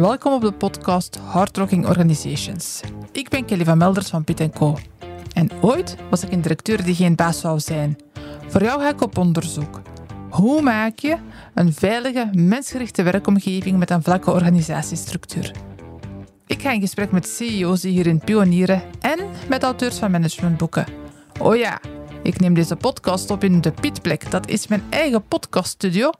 Welkom op de podcast Hardrocking Organizations. Ik ben Kelly van Melders van Piet Co. En ooit was ik een directeur die geen baas zou zijn. Voor jou ga ik op onderzoek. Hoe maak je een veilige, mensgerichte werkomgeving met een vlakke organisatiestructuur? Ik ga in gesprek met CEO's die hierin pionieren en met auteurs van managementboeken. Oh ja, ik neem deze podcast op in de Pietplek. Dat is mijn eigen podcaststudio.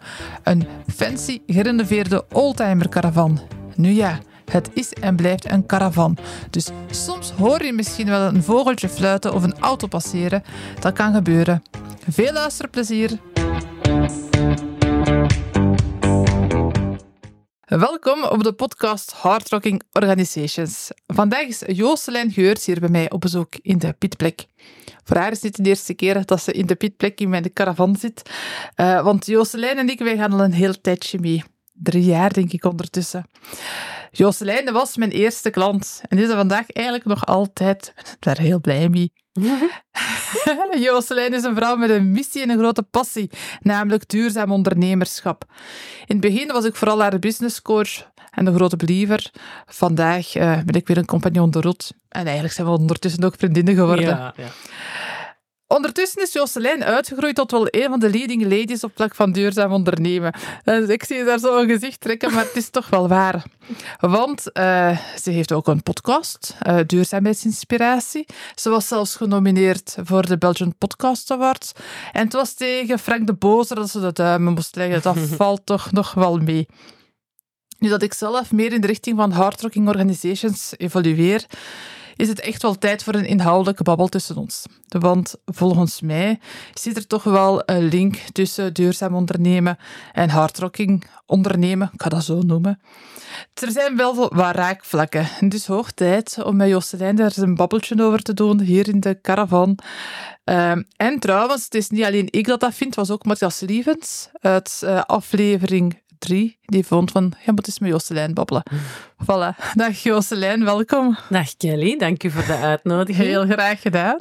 Een fancy, gerenoveerde oldtimer caravan. Nu ja, het is en blijft een caravan. Dus soms hoor je misschien wel een vogeltje fluiten of een auto passeren. Dat kan gebeuren. Veel luisterplezier. Welkom op de podcast Hardrocking Organizations. Vandaag is Jooselijn Geurts hier bij mij op bezoek in de Pietplek. Voor haar is dit de eerste keer dat ze in de Pietplek in mijn caravan zit. Uh, want Jooselijn en ik, wij gaan al een heel tijdje mee. Drie jaar, denk ik, ondertussen. Jooselijn was mijn eerste klant. En is er vandaag eigenlijk nog altijd. Ik ben daar heel blij mee. Jooselijn is een vrouw met een missie en een grote passie, namelijk duurzaam ondernemerschap. In het begin was ik vooral haar businesscoach en de grote believer. Vandaag uh, ben ik weer een compagnon de route. En eigenlijk zijn we ondertussen ook vriendinnen geworden. Ja, ja. Ondertussen is Jocelyn uitgegroeid tot wel een van de leading ladies op plek van duurzaam ondernemen. Dus ik zie daar zo een gezicht trekken, maar het is toch wel waar. Want uh, ze heeft ook een podcast, uh, Duurzaamheidsinspiratie. Ze was zelfs genomineerd voor de Belgian Podcast Awards. En het was tegen Frank de Bozer dat ze de duimen moest leggen. Dat valt toch nog wel mee. Nu dat ik zelf meer in de richting van hardrocking organizations evolueer, is het echt wel tijd voor een inhoudelijke babbel tussen ons. Want volgens mij zit er toch wel een link tussen duurzaam ondernemen en hardrocking ondernemen, ik ga dat zo noemen. Er zijn wel wat raakvlakken. Het is hoog tijd om met Jocelyn daar een babbeltje over te doen, hier in de caravan. Ehm, en trouwens, het is niet alleen ik dat dat vind, het was ook Matthias Lievens uit uh, aflevering 3, die vond van, je moet eens met Jocelyn babbelen. Voilà. Dag Jocelyn, welkom. Dag Kelly, dank u voor de uitnodiging. Heel graag gedaan.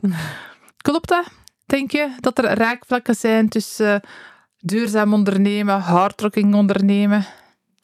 Klopt dat? Denk je dat er raakvlakken zijn tussen uh, duurzaam ondernemen, hardrocking ondernemen?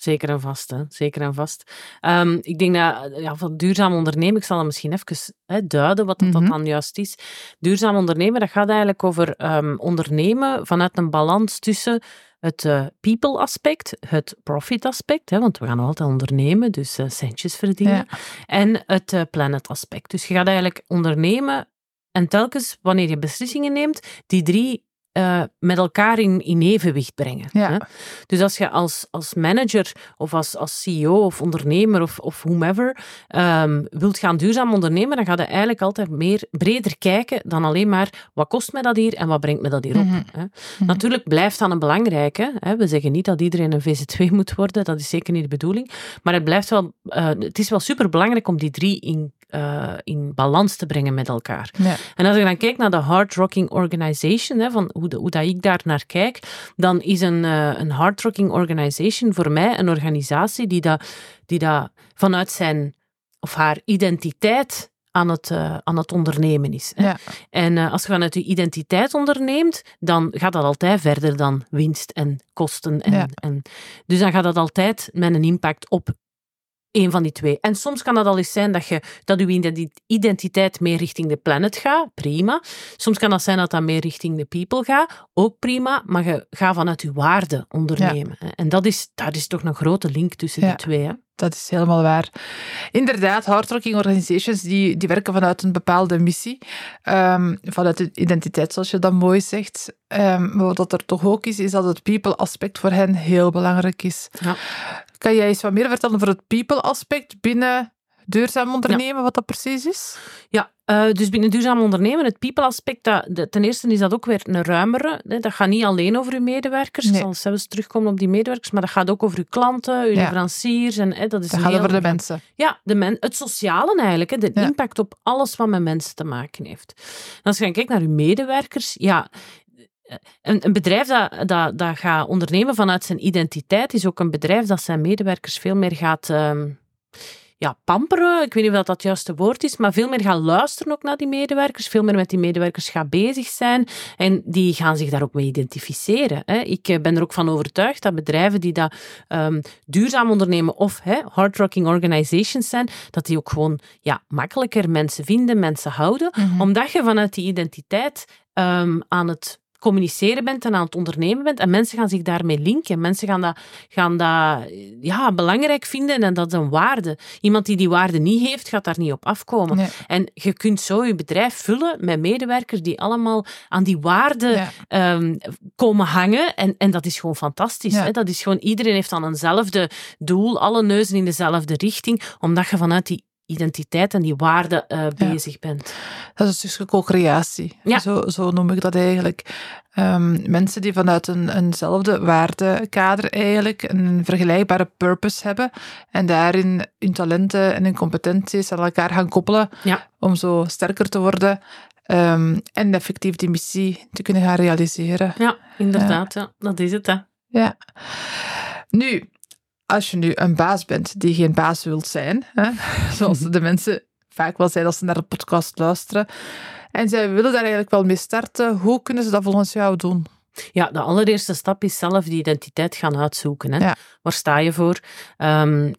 Zeker en vast, hè. zeker en vast. Um, ik denk dat ja, van duurzaam ondernemen, ik zal dat misschien even hè, duiden wat dat, mm -hmm. dan juist is. Duurzaam ondernemen, dat gaat eigenlijk over um, ondernemen vanuit een balans tussen het uh, people aspect, het profit aspect, hè, want we gaan altijd ondernemen, dus uh, centjes verdienen, ja. en het uh, planet aspect. Dus je gaat eigenlijk ondernemen en telkens wanneer je beslissingen neemt, die drie uh, met elkaar in, in evenwicht brengen. Ja. Hè? Dus als je als, als manager of als, als CEO of ondernemer of, of whomever um, wilt gaan duurzaam ondernemen, dan ga je eigenlijk altijd meer breder kijken dan alleen maar wat kost mij dat hier en wat brengt me dat hier op. Mm -hmm. hè? Mm -hmm. Natuurlijk blijft dat een belangrijke. Hè? We zeggen niet dat iedereen een VZ2 moet worden, dat is zeker niet de bedoeling. Maar het, blijft wel, uh, het is wel superbelangrijk om die drie in uh, in balans te brengen met elkaar. Ja. En als ik dan kijk naar de Hard Rocking Organization, hè, van hoe, de, hoe dat ik daar naar kijk, dan is een, uh, een Hard Rocking Organization voor mij een organisatie die dat, die dat vanuit zijn of haar identiteit aan het, uh, aan het ondernemen is. Ja. En uh, als je vanuit je identiteit onderneemt, dan gaat dat altijd verder dan winst en kosten. En, ja. en, dus dan gaat dat altijd met een impact op Eén van die twee. En soms kan dat al eens zijn dat, je, dat je identiteit meer richting de planet gaat. Prima. Soms kan dat zijn dat dat meer richting de people gaat. Ook prima. Maar je gaat vanuit je waarde ondernemen. Ja. En dat is, daar is toch een grote link tussen ja. die twee. Hè? Dat is helemaal waar. Inderdaad, hardworking organizations die, die werken vanuit een bepaalde missie, um, vanuit de identiteit, zoals je dat mooi zegt. Um, maar wat er toch ook is, is dat het people-aspect voor hen heel belangrijk is. Ja. Kan jij eens wat meer vertellen over het people-aspect binnen duurzaam ondernemen, ja. wat dat precies is? Ja, uh, dus binnen duurzaam ondernemen, het people-aspect, dat, ten eerste is dat ook weer een ruimere. Hè, dat gaat niet alleen over uw medewerkers, nee. ik zal zelfs terugkomen op die medewerkers, maar dat gaat ook over uw klanten, uw ja. leveranciers. En, hè, dat is dat gaat heel, over de mensen. Ja, de men, het sociale eigenlijk, hè, de ja. impact op alles wat met mensen te maken heeft. En als je kijkt naar uw medewerkers, ja, een, een, bedrijf dat, dat, dat gaat ondernemen vanuit zijn identiteit is ook een bedrijf dat zijn medewerkers veel meer gaat... Um, ja, pamperen, ik weet niet of dat het juiste woord is, maar veel meer gaan luisteren ook naar die medewerkers, veel meer met die medewerkers gaan bezig zijn en die gaan zich daar ook mee identificeren. Hè. Ik eh, ben er ook van overtuigd dat bedrijven die dat um, duurzaam ondernemen of hè, hardrocking organizations zijn, dat die ook gewoon ja, makkelijker mensen vinden, mensen houden, mhm. omdat je vanuit die identiteit um, aan het communiceren bent en aan het ondernemen bent. En mensen gaan zich daarmee linken. Mensen gaan dat, gaan dat ja, belangrijk vinden en dat is een waarde. Iemand die die waarde niet heeft, gaat daar niet op afkomen. En je kunt zo je bedrijf vullen met medewerkers die allemaal aan die waarde ehm, komen hangen. En, en dat is gewoon fantastisch. Hè? Dat is gewoon, iedereen heeft dan eenzelfde doel, alle neuzen in dezelfde richting, omdat je vanuit die identiteit en die waarde uh, bezig bent. Dat is stukje co-creatie. Ja. Zo, zo noem ik dat eigenlijk. Um, mensen die vanuit een, eenzelfde waardekader eigenlijk een vergelijkbare purpose hebben en daarin hun talenten en hun competenties aan elkaar gaan koppelen ja. om zo sterker te worden um, en effectief die missie te kunnen gaan realiseren. Ja, inderdaad. Ja. Dat is het. Hè. Ja. Nu, als je nu een baas bent die geen baas wilt zijn, hè, zoals de mensen vaak wel zijn als ze naar de podcast luisteren, en zij willen daar eigenlijk wel mee starten, hoe kunnen ze dat volgens jou doen? Ja, de allereerste stap is zelf die identiteit gaan uitzoeken. Hè. Waar sta je voor? Um,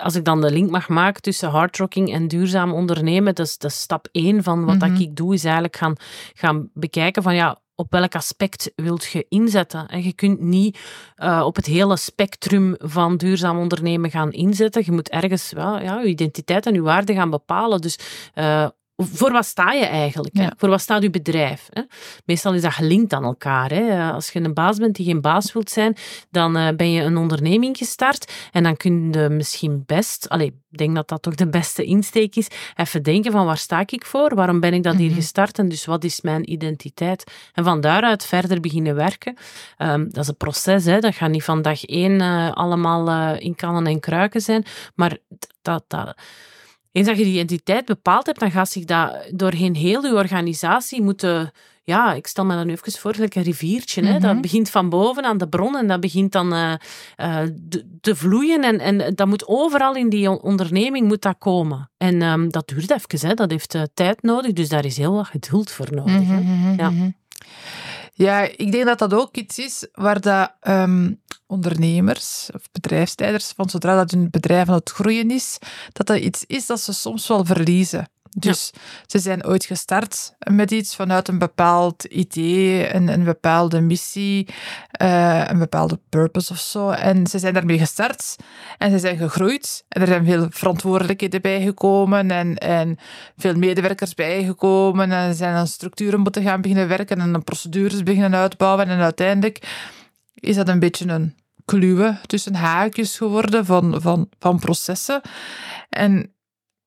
als ik dan de link mag maken tussen hardrocking en duurzaam ondernemen, dat is, dat is stap één van wat mm ik doe, is eigenlijk gaan, gaan bekijken van ja, op welk aspect wilt je inzetten. En je kunt niet uh, op het hele spectrum van duurzaam ondernemen gaan inzetten. Je moet ergens wel, ja, je identiteit en je waarde gaan bepalen. Dus uh, voor wat sta je eigenlijk? Voor wat staat je bedrijf? Hè? Meestal is dat gelinkt aan elkaar. Hè? Als je een baas bent die geen baas wilt zijn, dan uh, ben je een onderneming gestart en dan kun je misschien best, allez, ik denk dat dat toch de beste insteek is, even denken van waar sta ik voor? Waarom ben ik dat hier mhm. gestart? En dus wat is mijn identiteit? En van daaruit verder beginnen werken. Um, dat is een proces, hè? dat gaat niet van dag één uh, allemaal uh, in kannen en kruiken zijn, maar dat... dat eens dat je die identiteit bepaald hebt, dan gaat zich dat doorheen heel je organisatie moeten... Ja, ik stel me dan even voor, een riviertje. hè? Dat mhm. begint van boven aan de bron en dat begint dan uh, uh, te vloeien. En, en dat moet overal in die onderneming moet dat komen. En um, dat duurt even, hè? dat heeft uh, tijd nodig. Dus daar is heel wat geduld voor nodig. hè? Mhm, mhm, ja. Ja, ik denk dat dat ook iets is waar dat, um, ondernemers of bedrijfsleiders, van zodra dat hun bedrijf aan het groeien is, dat dat iets is dat ze soms wel verliezen. Dus ze zijn ooit gestart met iets vanuit een bepaald idee, een, een bepaalde missie, uh, een bepaalde purpose of zo. En ze zijn daarmee gestart en ze zijn gegroeid. En er zijn veel verantwoordelijkheden bijgekomen en, en veel medewerkers bijgekomen. En er zijn aan structuren moeten gaan beginnen werken en aan procedures beginnen uitbouwen. En uiteindelijk is dat een beetje een kluwe tussen haakjes geworden van, van, van processen. En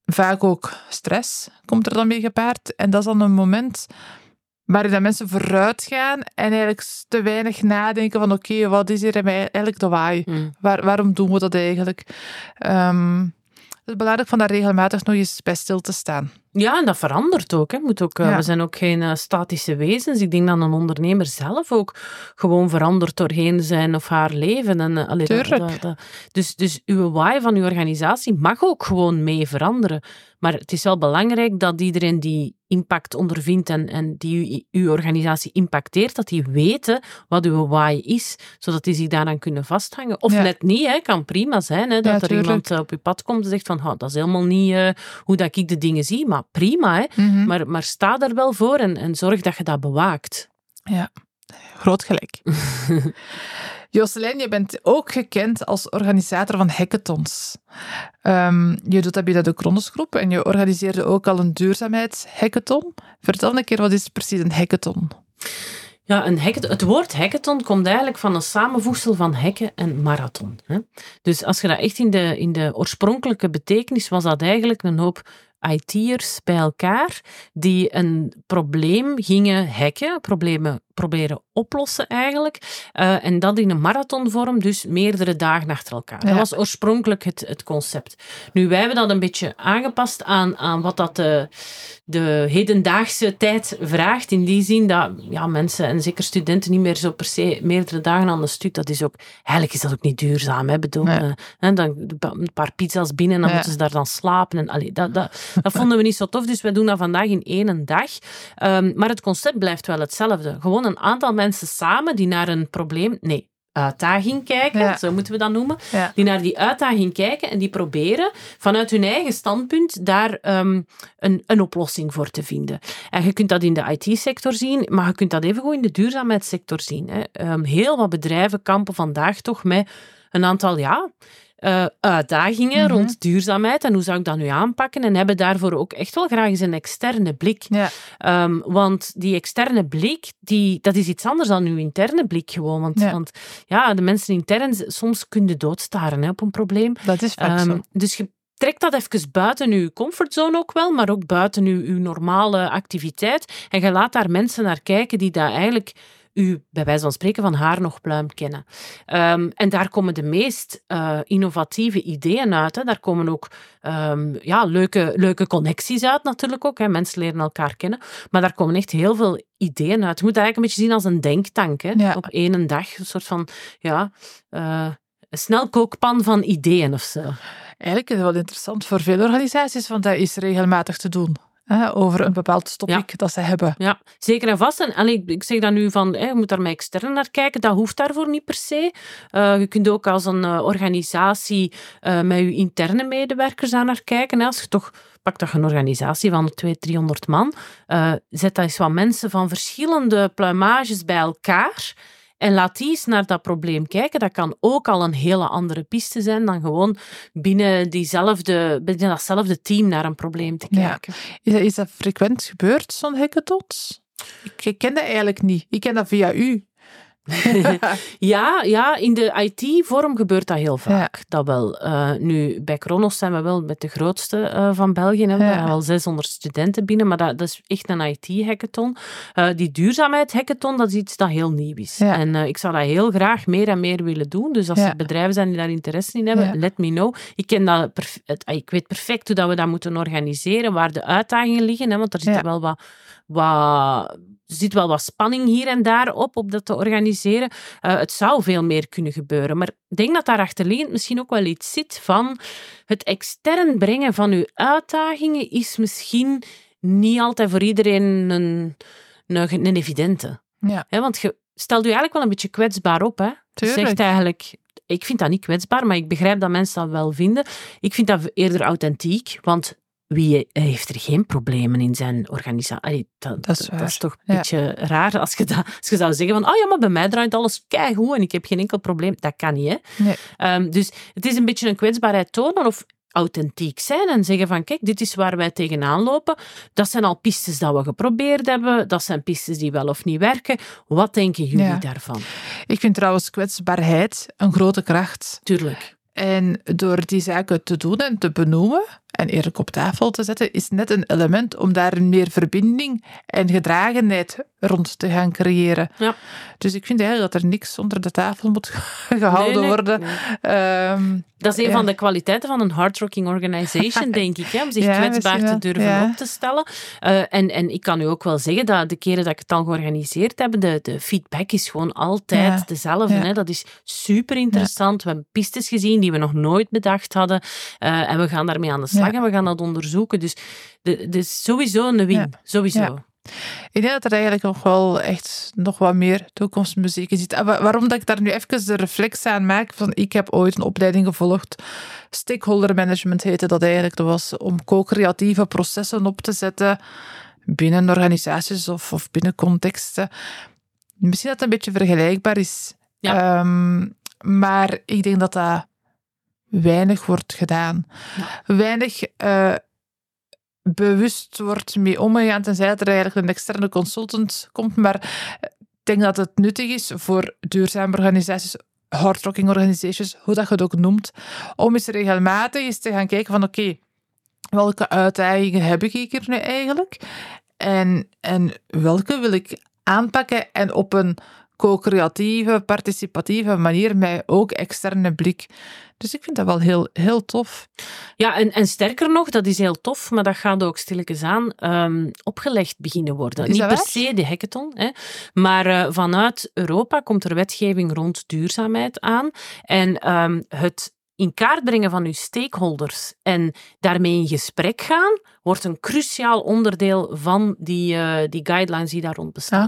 vaak ook stress komt er dan mee gepaard. En dat is dan een moment waarin dat mensen vooruit gaan en eigenlijk te weinig nadenken van oké, wat is hier eigenlijk de waai? Hmm. Waar, waarom doen we dat eigenlijk? Um, het is belangrijk van daar regelmatig nog eens bij stil te staan. Ja, en dat verandert ook. Hè. Moet ook uh, We zijn ook geen uh, statische wezens. Ik denk dat een ondernemer zelf ook gewoon verandert doorheen zijn of haar leven. En, uh, allee, Tuurlijk. Dat, dat, dus, dus uw why van uw organisatie mag ook gewoon mee veranderen. Maar het is wel belangrijk dat iedereen die impact ondervindt en, en die uw, organisatie impacteert, dat die weten wat uw why is, zodat die zich daaraan kunnen vasthangen. Of net niet, hè. kan prima zijn hè, dat er iemand op je pad komt en zegt van dat is helemaal niet hoe dat ik de dingen zie, maar prima. Hè? Mhm. maar, maar sta er wel voor en, en zorg dat je dat bewaakt. Ja, groot gelijk. Jocelyn, je bent ook gekend als organisator van hackathons. Um, je doet dat bij de Kronosgroep en je organiseerde ook al een duurzaamheidshackathon. Vertel een keer, wat is precies een hackathon? Ja, een hackathon, het woord hackathon komt eigenlijk van een samenvoegsel van hekken en marathon. Hè? Dus als je dat echt in de, in de oorspronkelijke betekenis was dat eigenlijk een hoop IT'ers bij elkaar die een probleem gingen hacken, problemen proberen oplossen eigenlijk. Uh, en dat in een marathonvorm, dus meerdere dagen achter elkaar. Dat was oorspronkelijk het, het concept. Nu, wij hebben dat een beetje aangepast aan, aan wat dat de, de hedendaagse tijd vraagt. In die zin dat ja, mensen, en zeker studenten, niet meer zo per se meerdere dagen aan de stuk. Dat is ook, eigenlijk is dat ook niet duurzaam. Hè, bedoel, uh, dan een paar pizza's binnen en dan moeten ze daar dan slapen. En, allee, dat, dat, dat vonden we niet zo tof, dus wij doen dat vandaag in één dag. Um, maar het concept blijft wel hetzelfde. Gewoon een aantal mensen samen die naar een probleem, nee, uitdaging kijken, zo moeten we dat noemen, die naar die uitdaging kijken en die proberen vanuit hun eigen standpunt daar um, een, een oplossing voor te vinden. En je kunt dat in de IT-sector zien, maar je kunt dat even goed in de duurzaamheidssector zien. Hè. Um, heel wat bedrijven kampen vandaag toch met een aantal, ja, uh, uitdagingen mhm. rond duurzaamheid en hoe zou ik dat nu aanpakken en hebben daarvoor ook echt wel graag eens een externe blik. Ja. Um, want die externe blik, die, dat is iets anders dan uw interne blik gewoon. Want ja, want, ja de mensen intern, soms kunnen doodstaren hè, op een probleem. Dat is vaak um, zo. Dus je trek dat even buiten uw comfortzone ook wel, maar ook buiten uw, uw normale activiteit. En je laat daar mensen naar kijken die daar eigenlijk u bij wijze van spreken van haar nog pluim kennen. Um, en daar komen de meest uh, innovatieve ideeën uit. Hè. Daar komen ook um, ja, leuke, leuke connecties uit natuurlijk ook. Hè. Mensen leren elkaar kennen. Maar daar komen echt heel veel ideeën uit. Je moet dat eigenlijk een beetje zien als een denktank. Hè. Ja. Op één dag. Een soort van ja, uh, een snelkookpan van ideeën of zo. Eigenlijk is het wel interessant voor veel organisaties, want dat is regelmatig te doen over een bepaald topic dat ze hebben. Ja, zeker en vast. En, ik, ik zeg dan nu van, je moet daar met extern naar kijken. Dat hoeft daarvoor niet per se. Uh, je kunt ook als een uh, organisatie uh, met je interne medewerkers aan naar kijken. Hè. Als je toch pakt toch een organisatie van 200, 300 man, zet dat eens wat mensen van verschillende pluimages bij elkaar en laat die eens naar dat probleem kijken. Dat kan ook al een hele andere piste zijn dan gewoon binnen, diezelfde, binnen datzelfde team naar een probleem te kijken. Is, dat, is dat frequent gebeurd, zo'n hackathons? Ik ken dat eigenlijk niet. Ik ken dat via u. ja, ja, in de IT-vorm gebeurt dat heel vaak. Dat wel. Uh, nu, bij Kronos zijn we wel met de grootste uh, van België. Hè. We hebben al 600 studenten binnen, maar dat, dat is echt een IT-hackathon. Uh, die duurzaamheid-hackathon, dat is iets dat heel nieuw is. En ik zou dat heel graag meer en meer willen doen. Dus als er bedrijven zijn die daar interesse in hebben, let me know. Ik, ken dat het, ik weet perfect hoe dat we dat moeten organiseren, waar de uitdagingen liggen, hè, want er zitten wel wat, wat er zit wel wat spanning hier en daar op, op dat te organiseren. Uh, het zou veel meer kunnen gebeuren. Maar ik denk dat daarachter liggend misschien ook wel iets zit van het extern brengen van uw uitdagingen is misschien niet altijd voor iedereen een, een, een evidente. Ja. want je stelt u eigenlijk wel een beetje kwetsbaar op. Hè? Je zegt eigenlijk, ik vind dat niet kwetsbaar, maar ik begrijp dat mensen dat wel vinden. Ik vind dat eerder authentiek, want wie heeft er geen problemen in zijn organisatie? Dat, dat, is toch een beetje raar als je, dat, als je zou zeggen van oh ja, maar bij mij draait alles keigoed en ik heb geen enkel probleem. Dat kan niet, hè? Nee. Um, dus het is een beetje een kwetsbaarheid tonen of authentiek zijn en zeggen van kijk, dit is waar wij tegenaan lopen. Dat zijn al pistes dat we geprobeerd hebben. Dat zijn pistes die wel of niet werken. Wat denken jullie daarvan? Ik vind trouwens kwetsbaarheid een grote kracht. Tuurlijk. En door die zaken te doen en te benoemen en eerlijk op tafel te zetten, is net een element om daar meer verbinding en gedragenheid rond te gaan creëren. Ja. Dus ik vind eigenlijk dat er niks onder de tafel moet gehouden worden. Ehm, dat is een van de kwaliteiten van een hardrocking organization, denk ik, hè, om zich kwetsbaar te durven op te stellen. Uh, en, en ik kan u ook wel zeggen dat de keren dat ik het al georganiseerd heb, de, de feedback is gewoon altijd dezelfde. Hè. Dat is super interessant. We hebben pistes gezien die we nog nooit bedacht hadden. Uh, en we gaan daarmee aan de slag we gaan dat onderzoeken. Dus het is sowieso een win. Sowieso. Ik denk dat er eigenlijk nog wel echt nog wat meer toekomstmuziek in zit. Waarom dat ik daar nu even de reflex aan maak, van ik heb ooit een opleiding gevolgd, stakeholder management heette dat eigenlijk. Dat was om co-creatieve processen op te zetten binnen organisaties of, of binnen contexten. Misschien dat het een beetje vergelijkbaar is. Ja. Ehm, maar ik denk dat dat weinig wordt gedaan. Weinig uh, bewust wordt mee omgegaan, tenzij er eigenlijk een externe consultant komt. Maar ik denk dat het nuttig is voor duurzame organisaties, hardrocking organisations, hoe dat je het ook noemt, om eens regelmatig eens te gaan kijken van oké, welke uitdagingen heb ik hier nu eigenlijk? En, en welke wil ik aanpakken en op een co-creatieve, participatieve manier met ook externe blik. Dus ik vind dat wel heel, heel tof. Ja, en, en sterker nog, dat is heel tof, maar dat gaat ook stilletjes aan um, opgelegd beginnen worden. Niet per se de hackathon, hè, maar uh, vanuit Europa komt er wetgeving rond duurzaamheid aan. En um, het in kaart brengen van uw stakeholders en daarmee in gesprek gaan, wordt een cruciaal onderdeel van die, uh, die guidelines die daar rond bestaan. Ah,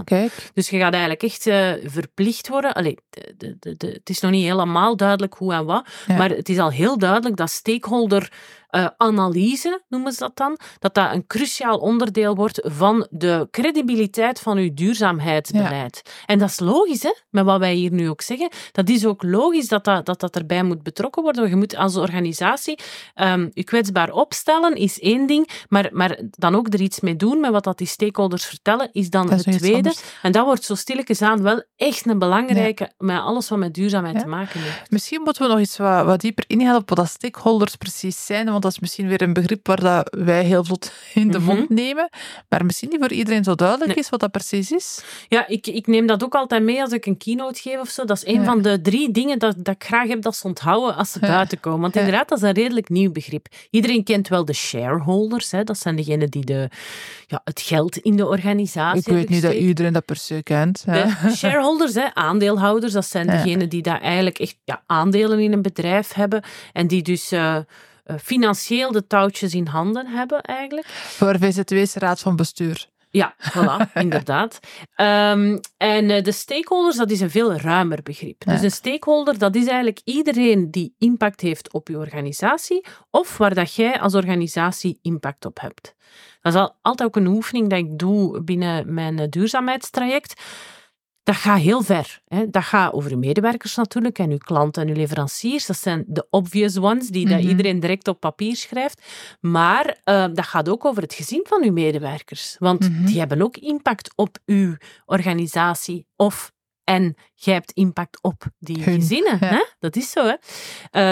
dus je gaat eigenlijk echt uh, verplicht worden. Allee, de, de, de, het is nog niet helemaal duidelijk hoe en wat, ja. maar het is al heel duidelijk dat stakeholder uh, analyse, noemen ze dat dan, dat dat een cruciaal onderdeel wordt van de credibiliteit van uw duurzaamheidsbeleid. Ja. En dat is logisch, hè, met wat wij hier nu ook zeggen. Dat is ook logisch dat dat, dat, dat erbij moet betrokken worden. Je moet als organisatie um, je kwetsbaar opstellen, is één ding, maar, maar dan ook er iets mee doen met wat dat die stakeholders vertellen, is dan het tweede. En dat wordt zo stilletjes aan wel echt een belangrijke, ja. met alles wat met duurzaamheid ja. te maken heeft. Misschien moeten we nog wat, wat dieper ingaan op wat dat stakeholders precies zijn, want dat is misschien weer een begrip waar dat wij heel vlot in de mm -hmm. mond nemen, maar misschien niet voor iedereen zo duidelijk nee. is wat dat precies is. Ja, ik, ik neem dat ook altijd mee als ik een keynote geef of zo. Dat is een ja. van de drie dingen dat, dat ik graag heb dat ze onthouden als ze ja. buiten komen. Want inderdaad, dat is een redelijk nieuw begrip. Iedereen kent wel de shareholders, hè. dat zijn degenen die de, ja, het geld in de organisatie Ik weet niet dat iedereen dat per se kent. Hè. De shareholders, hè, aandeelhouders, dat zijn degenen die daar eigenlijk echt ja, aandelen in een bedrijf hebben en die dus... Uh, financieel de touwtjes in handen hebben, eigenlijk. Voor VZW's Raad van Bestuur. Ja, voilà, inderdaad. Um, en uh, de stakeholders, dat is een veel ruimer begrip. Dus een stakeholder, dat is eigenlijk iedereen die impact heeft op je organisatie of waar dat jij als organisatie impact op hebt. Dat is al, altijd ook een oefening dat ik doe binnen mijn duurzaamheidstraject dat gaat heel ver. Hè. Dat gaat over uw medewerkers natuurlijk en uw klanten en uw leveranciers. Dat zijn de obvious ones die mm -hmm. dat iedereen direct op papier schrijft. Maar uh, dat gaat ook over het gezin van uw medewerkers. Want mm -hmm. die hebben ook impact op uw organisatie of en jij hebt impact op die Hun, gezinnen. Ja. Hè? Dat is zo. Hè?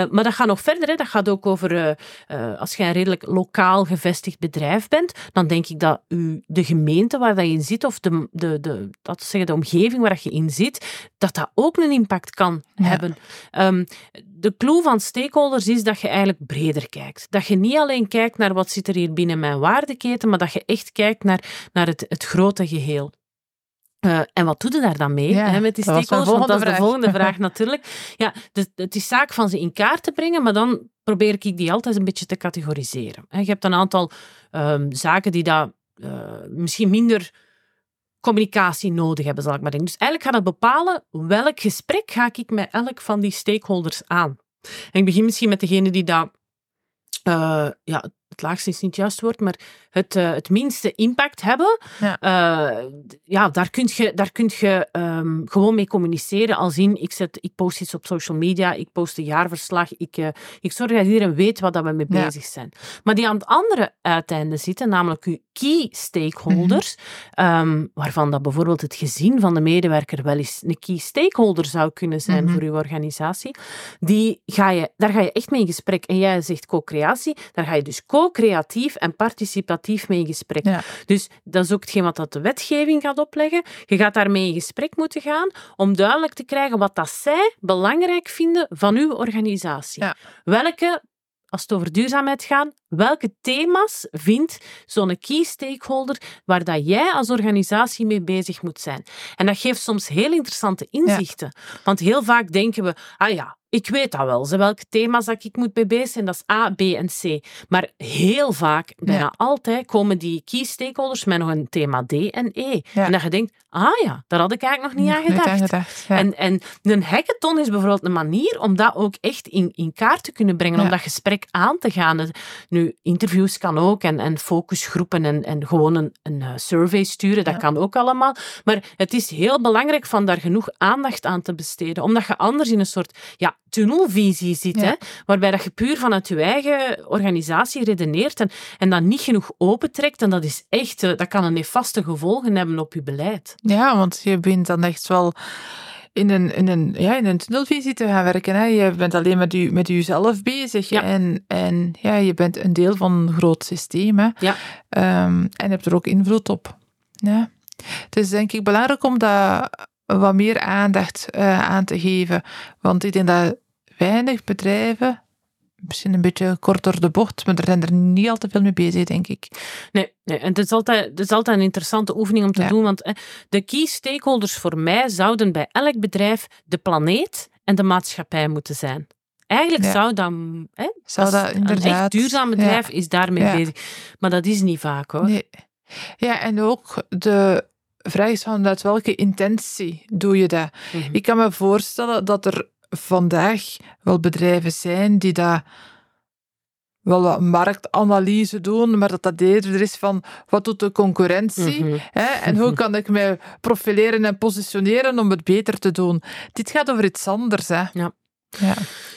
Uh, maar dat gaat nog verder. Hè? Dat gaat ook over, uh, uh, als je een redelijk lokaal gevestigd bedrijf bent, dan denk ik dat u, de gemeente waar dat je in zit, of de, de, de, dat zeggen, de omgeving waar je in zit, dat dat ook een impact kan ja. hebben. Um, de clue van stakeholders is dat je eigenlijk breder kijkt. Dat je niet alleen kijkt naar wat zit er hier binnen mijn waardeketen, maar dat je echt kijkt naar, naar het, het grote geheel. Uh, en wat doe je daar dan mee ja, hè, met die stakeholders? Want dat is de volgende vraag natuurlijk. Ja, dus het is zaak van ze in kaart te brengen, maar dan probeer ik die altijd een beetje te categoriseren. Je hebt een aantal um, zaken die daar uh, misschien minder communicatie nodig hebben, zal ik maar denken. Dus eigenlijk gaat het bepalen welk gesprek ga ik met elk van die stakeholders aan. En ik begin misschien met degene die daar uh, ja, het laagste is niet het juiste woord, maar het, uh, het minste impact hebben, ja, uh, ja daar kun je, daar kun je um, gewoon mee communiceren. Als in, ik, zet, ik post iets op social media, ik post een jaarverslag, ik, uh, ik zorg dat iedereen weet wat we mee ja. bezig zijn. Maar die aan het andere uiteinde zitten, namelijk uw key stakeholders, mm -hmm. um, waarvan dat bijvoorbeeld het gezin van de medewerker wel eens een key stakeholder zou kunnen zijn mm -hmm. voor uw organisatie, die ga je, daar ga je echt mee in gesprek. En jij zegt co-creatie, daar ga je dus co creatief en participatief mee in gesprek. Ja. Dus dat is ook hetgeen wat dat de wetgeving gaat opleggen. Je gaat daarmee in gesprek moeten gaan om duidelijk te krijgen wat dat zij belangrijk vinden van uw organisatie. Ja. Welke als het over duurzaamheid gaat, welke thema's vindt zo'n key stakeholder waar dat jij als organisatie mee bezig moet zijn? En dat geeft soms heel interessante inzichten. Ja. Want heel vaak denken we, ah ja, ik weet dat wel, ze welke thema's dat ik moet mee bezig zijn, dat is A, B en C. Maar heel vaak, bijna ja. altijd, komen die key stakeholders met nog een thema D en E. Ja. En dat je denkt, ah ja, daar had ik eigenlijk nog niet aan gedacht. Aan gedacht ja. en, en een hackathon is bijvoorbeeld een manier om dat ook echt in, in kaart te kunnen brengen, om dat gesprek aan te gaan. Nu, interviews kan ook en, en focusgroepen en, en gewoon een, een survey sturen, dat kan ook allemaal. Maar het is heel belangrijk van daar genoeg aandacht aan te besteden, omdat je anders in een soort ja, tunnelvisie zit, ja. hè, waarbij dat je puur vanuit je eigen organisatie redeneert en, en dat niet genoeg opentrekt. En dat is echt, dat kan een nefaste gevolgen hebben op je beleid. Ja, want je bent dan echt wel in een, in een, ja, in een tunnelvisie te gaan werken. Hè. Je bent alleen met, u, met jezelf bezig. Ja. En, en ja, je bent een deel van een groot systeem. Hè. Ja. Um, en hebt er ook invloed op. Ja. Het is denk ik belangrijk om daar wat meer aandacht uh, aan te geven. Want ik denk dat weinig bedrijven misschien een beetje kort door de bocht, maar er zijn er niet al te veel mee bezig, denk ik. Nee, nee. en het is, altijd, het is altijd een interessante oefening om te doen, want de key stakeholders voor mij zouden bij elk bedrijf de planeet en de maatschappij moeten zijn. Eigenlijk zou dat, hè, zou dat inderdaad, een echt duurzaam bedrijf is daarmee bezig. Maar dat is niet vaak hoor. Nee. Ja, en ook de vraag is van welke intentie doe je dat? Mhm. Ik kan me voorstellen dat er vandaag wel bedrijven zijn die daar wel wat marktanalyse doen, maar dat dat eerder is van wat doet de concurrentie mhm. hè, en hoe kan ik mij profileren en positioneren om het beter te doen. Dit gaat over iets anders. Hè. Ja. Ja.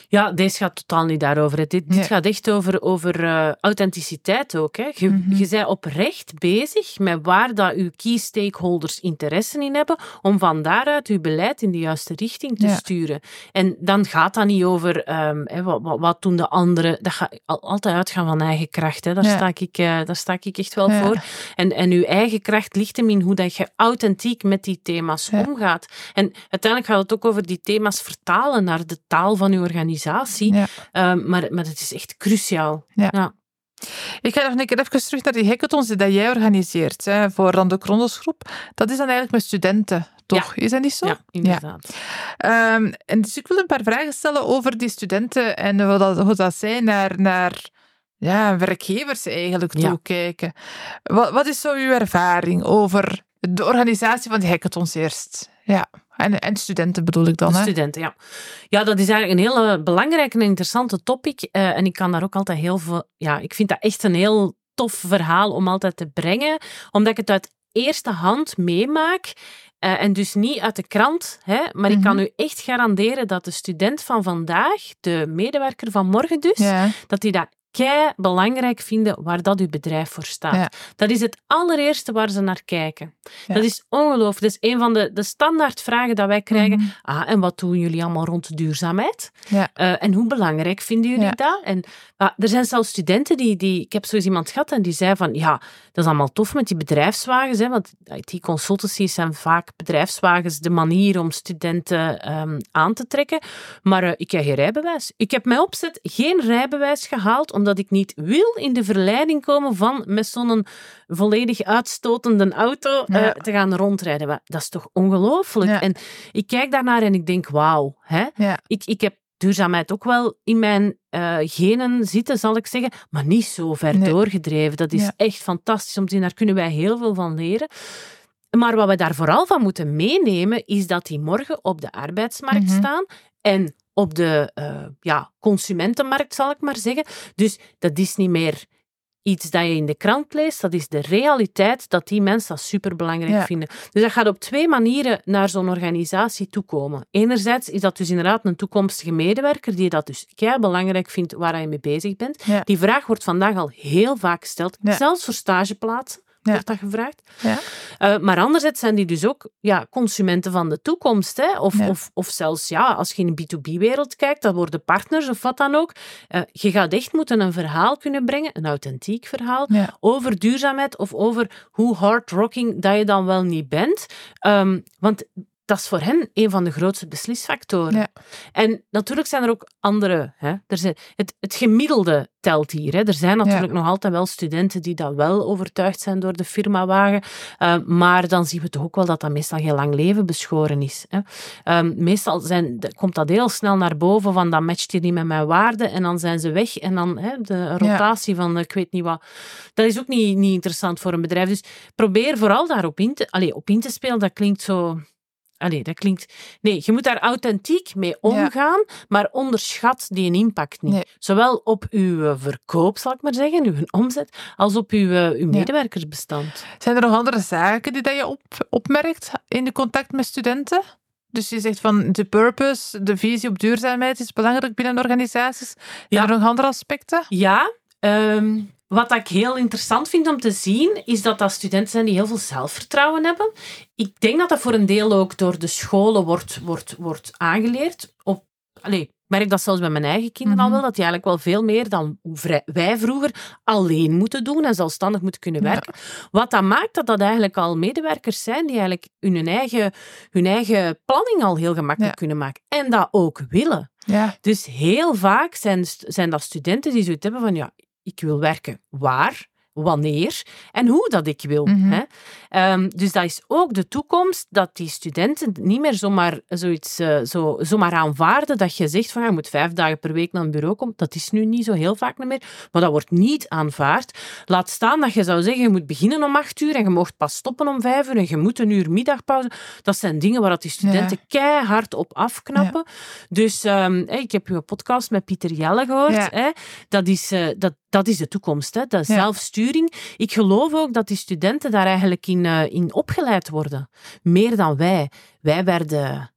Ja, deze gaat totaal niet daarover. Dit, dit gaat echt over, over uh, authenticiteit ook. Hè. Je, mm je bent oprecht bezig met waar dat uw key stakeholders interesse in hebben, om van daaruit uw beleid in de juiste richting te sturen. En dan gaat dat niet over um, hè, wat, wat, wat, doen de anderen. Dat gaat altijd uitgaan van eigen kracht. Hè. Daar, sta ik, uh, daar sta ik echt wel voor. En, en uw eigen kracht ligt hem in hoe dat je authentiek met die thema's omgaat. En uiteindelijk gaat het ook over die thema's vertalen naar de taal van uw organisatie organisatie. Ehm, maar, maar het is echt cruciaal. Ja. Ik ga nog een keer even terug naar die hackathons die jij organiseert hè, voor dan de Kronosgroep. Dat is dan eigenlijk met studenten, toch? Is dat niet zo? Ja, inderdaad. Um, en dus ik wil een paar vragen stellen over die studenten en hoe dat, hoe dat zij naar, naar ja, werkgevers eigenlijk toekijken. Wat, wat is zo uw ervaring over de organisatie van die hackathons eerst? Ja. En, en studenten bedoel ik dan, hè? Studenten, ja. Ja, dat is eigenlijk een hele belangrijke en interessante topic. Uh, en ik kan daar ook altijd heel veel... Ja, ik vind dat echt een heel tof verhaal om altijd te brengen. Omdat ik het uit eerste hand meemaak. Uh, en dus niet uit de krant, hè, maar ik kan mhm. u echt garanderen dat de student van vandaag, de medewerker van morgen dus, dat hij dat kei belangrijk vinden waar dat uw bedrijf voor staat. Dat is het allereerste waar ze naar kijken. Dat is ongelooflijk. Dat is een van de, de standaardvragen dat wij krijgen. Mhm. Ah, en wat doen jullie allemaal rond de duurzaamheid? Ja. Uh, en hoe belangrijk vinden jullie dat? En uh, er zijn zelfs studenten die, die... Ik heb zo eens iemand gehad en die zei van... Ja, dat is allemaal tof met die bedrijfswagens. Hè, want IT-consultancies zijn vaak bedrijfswagens de manier om studenten um, aan te trekken. Maar uh, ik heb geen rijbewijs. Ik heb mij opzet geen rijbewijs gehaald omdat ik niet wil in de verleiding komen van met zo'n volledig uitstotende auto uh, te gaan rondrijden. Dat is toch ongelooflijk? En ik kijk daarnaar en ik denk, wauw. Ik, ik heb duurzaamheid ook wel in mijn uh, genen zitten, zal ik zeggen, maar niet zo ver doorgedreven. Dat is echt fantastisch om te zien. Daar kunnen wij heel veel van leren. Maar wat we daar vooral van moeten meenemen, is dat die morgen op de arbeidsmarkt mhm. staan en op de uh, ja, consumentenmarkt, zal ik maar zeggen. Dus dat is niet meer iets dat je in de krant leest, dat is de realiteit dat die mensen dat superbelangrijk vinden. Dus dat gaat op twee manieren naar zo'n organisatie toekomen. Enerzijds is dat dus inderdaad een toekomstige medewerker die dat dus kei belangrijk vindt waar je mee bezig bent. Die vraag wordt vandaag al heel vaak gesteld, zelfs voor stageplaatsen ja. wordt dat gevraagd. Ja. Uh, maar anderzijds zijn die dus ook ja, consumenten van de toekomst. Hè? Of, of, of zelfs ja, als je in de B2B-wereld kijkt, dat worden partners of wat dan ook. Uh, je gaat echt moeten een verhaal kunnen brengen, een authentiek verhaal, over duurzaamheid of over hoe hard-rocking dat je dan wel niet bent. Um, want dat is voor hen een van de grootste beslisfactoren. Ja. En natuurlijk zijn er ook andere. Hè. Er zijn, het, het gemiddelde telt hier. Hè. Er zijn natuurlijk nog altijd wel studenten die dat wel overtuigd zijn door de firmawagen. Uh, maar dan zien we toch ook wel dat dat meestal geen lang leven beschoren is. Hè. Uh, meestal zijn, komt dat heel snel naar boven van dat matcht hier niet met mijn waarden en dan zijn ze weg. En dan hè, de rotatie van ik weet niet wat. Dat is ook niet, niet interessant voor een bedrijf. Dus probeer vooral daarop in te, allez, op in te spelen. Dat klinkt zo Allee, dat klinkt... Nee, je moet daar authentiek mee omgaan, maar onderschat die impact niet. Zowel op uw eh, verkoop, zal ik maar zeggen, uw omzet, als op uw, eh, uw medewerkersbestand. Zijn er nog andere zaken die dat je op, opmerkt in de contact met studenten? Dus je zegt van de purpose, de visie op duurzaamheid is belangrijk binnen organisaties. Zijn er nog andere aspecten? Ja, um, wat ik heel interessant vind om te zien, is dat dat studenten zijn die heel veel zelfvertrouwen hebben. Ik denk dat dat voor een deel ook door de scholen wordt, wordt, wordt aangeleerd. Op, Allee, ik merk dat zelfs bij mijn eigen kinderen al Mhm. wel, dat die eigenlijk wel veel meer dan wij vroeger alleen moeten doen en zelfstandig moeten kunnen Ja. werken. Wat dat maakt dat dat eigenlijk al medewerkers zijn die eigenlijk hun eigen, hun eigen planning al heel gemakkelijk Ja. kunnen maken. En dat ook willen. Ja, Dus heel vaak zijn, zijn dat studenten die zoiets hebben van ja, ik wil werken waar, wanneer en hoe dat ik wil. Mhm. Hè? Ehm, dus dat is ook de toekomst, dat die studenten niet meer zomaar, zoiets, eh, zo, zomaar aanvaarden dat je zegt van je moet vijf dagen per week naar een bureau komen. Dat is nu niet zo heel vaak meer, maar dat wordt niet aanvaard. Laat staan dat je zou zeggen, je moet beginnen om acht uur en je mocht pas stoppen om vijf uur en je moet een uur middagpauze. Dat zijn dingen waar dat die studenten keihard op afknappen. Dus ehm, ik heb uw podcast met Pieter Jelle gehoord. Ja. Hè? Dat, is, eh, dat, dat is de toekomst, hè? dat Ja. zelfsturing. Ik geloof ook dat die studenten daar eigenlijk in, eh, in opgeleid worden. Meer dan wij. Wij werden,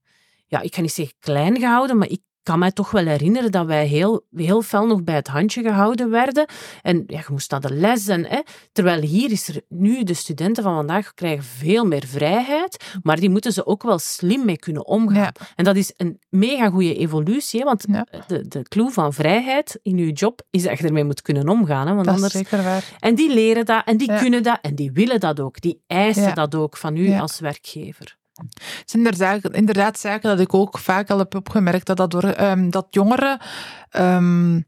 ja, ik ga niet zeggen klein gehouden, maar ik kan mij toch wel herinneren dat wij heel, heel fel nog bij het handje gehouden werden. En ja, je moest naar de les. En, hè, terwijl hier is er nu, de studenten van vandaag krijgen veel meer vrijheid, maar die moeten ze ook wel slim mee kunnen omgaan. Ja. En dat is een mega goede evolutie, hè, want Ja. de, de clue van vrijheid in je job is dat je ermee moet kunnen omgaan. Hè, want dat is anders... zeker waar. En die leren dat, en die kunnen dat, en die willen dat ook. Die eisen dat ook van u als werkgever. Het zijn inderdaad, inderdaad zaken dat ik ook vaak al heb opgemerkt, dat, dat, door, ehm, dat jongeren ehm,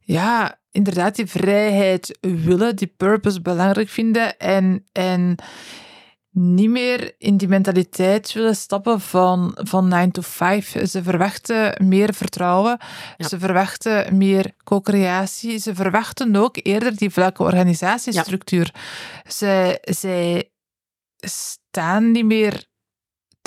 ja, inderdaad die vrijheid willen, die purpose belangrijk vinden en, en niet meer in die mentaliteit willen stappen van, van 9 to 5. Ze verwachten meer vertrouwen, Ja. ze verwachten meer co-creatie, ze verwachten ook eerder die vlakke organisatiestructuur. Zij, zij staan niet meer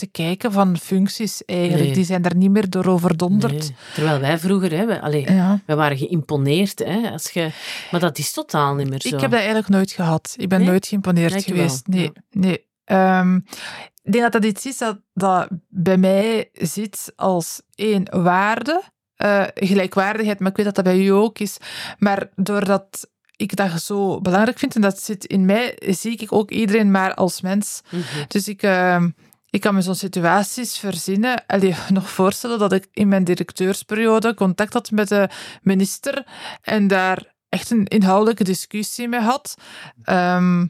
te kijken van functies eigenlijk. Nee. Die zijn daar niet meer door overdonderd. Nee. Terwijl wij vroeger, hè, we, allee, Ja. wij waren geïmponeerd. Hè, als je, maar dat is totaal niet meer zo. Ik heb dat eigenlijk nooit gehad. Ik ben Nee? nooit geïmponeerd Lijkt geweest. Nee, ja. nee. Ehm, ik denk dat dat iets is dat, dat bij mij zit als één waarde, eh, gelijkwaardigheid, maar ik weet dat dat bij u ook is. Maar doordat ik dat zo belangrijk vind en dat zit in mij, zie ik ook iedereen maar als mens. Mhm. Dus ik, ehm, ik kan me zo'n situaties verzinnen. Allee, nog voorstellen dat ik in mijn directeursperiode contact had met de minister en daar echt een inhoudelijke discussie mee had. Ehm,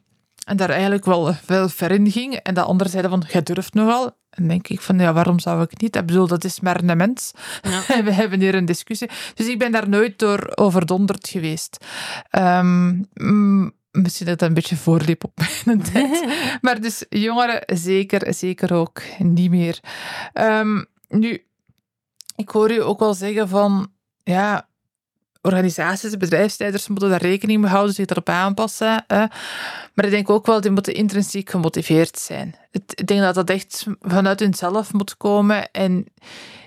en daar eigenlijk wel, wel ver in ging. En dat anderen zeiden van, jij durft nogal. En denk ik van, ja, waarom zou ik niet? Ik bedoel, dat is maar een mens. Ja. En we hebben hier een discussie. Dus ik ben daar nooit door overdonderd geweest. Ehm, mm, misschien dat dat een beetje voorliep op mijn tijd. Maar dus jongeren zeker, zeker ook niet meer. Ehm, nu, ik hoor u ook wel zeggen van, ja, organisaties, bedrijfsleiders moeten daar rekening mee houden, zich erop aanpassen. Hè. Maar ik denk ook wel, die moeten intrinsiek gemotiveerd zijn. Ik denk dat dat echt vanuit hunzelf moet komen en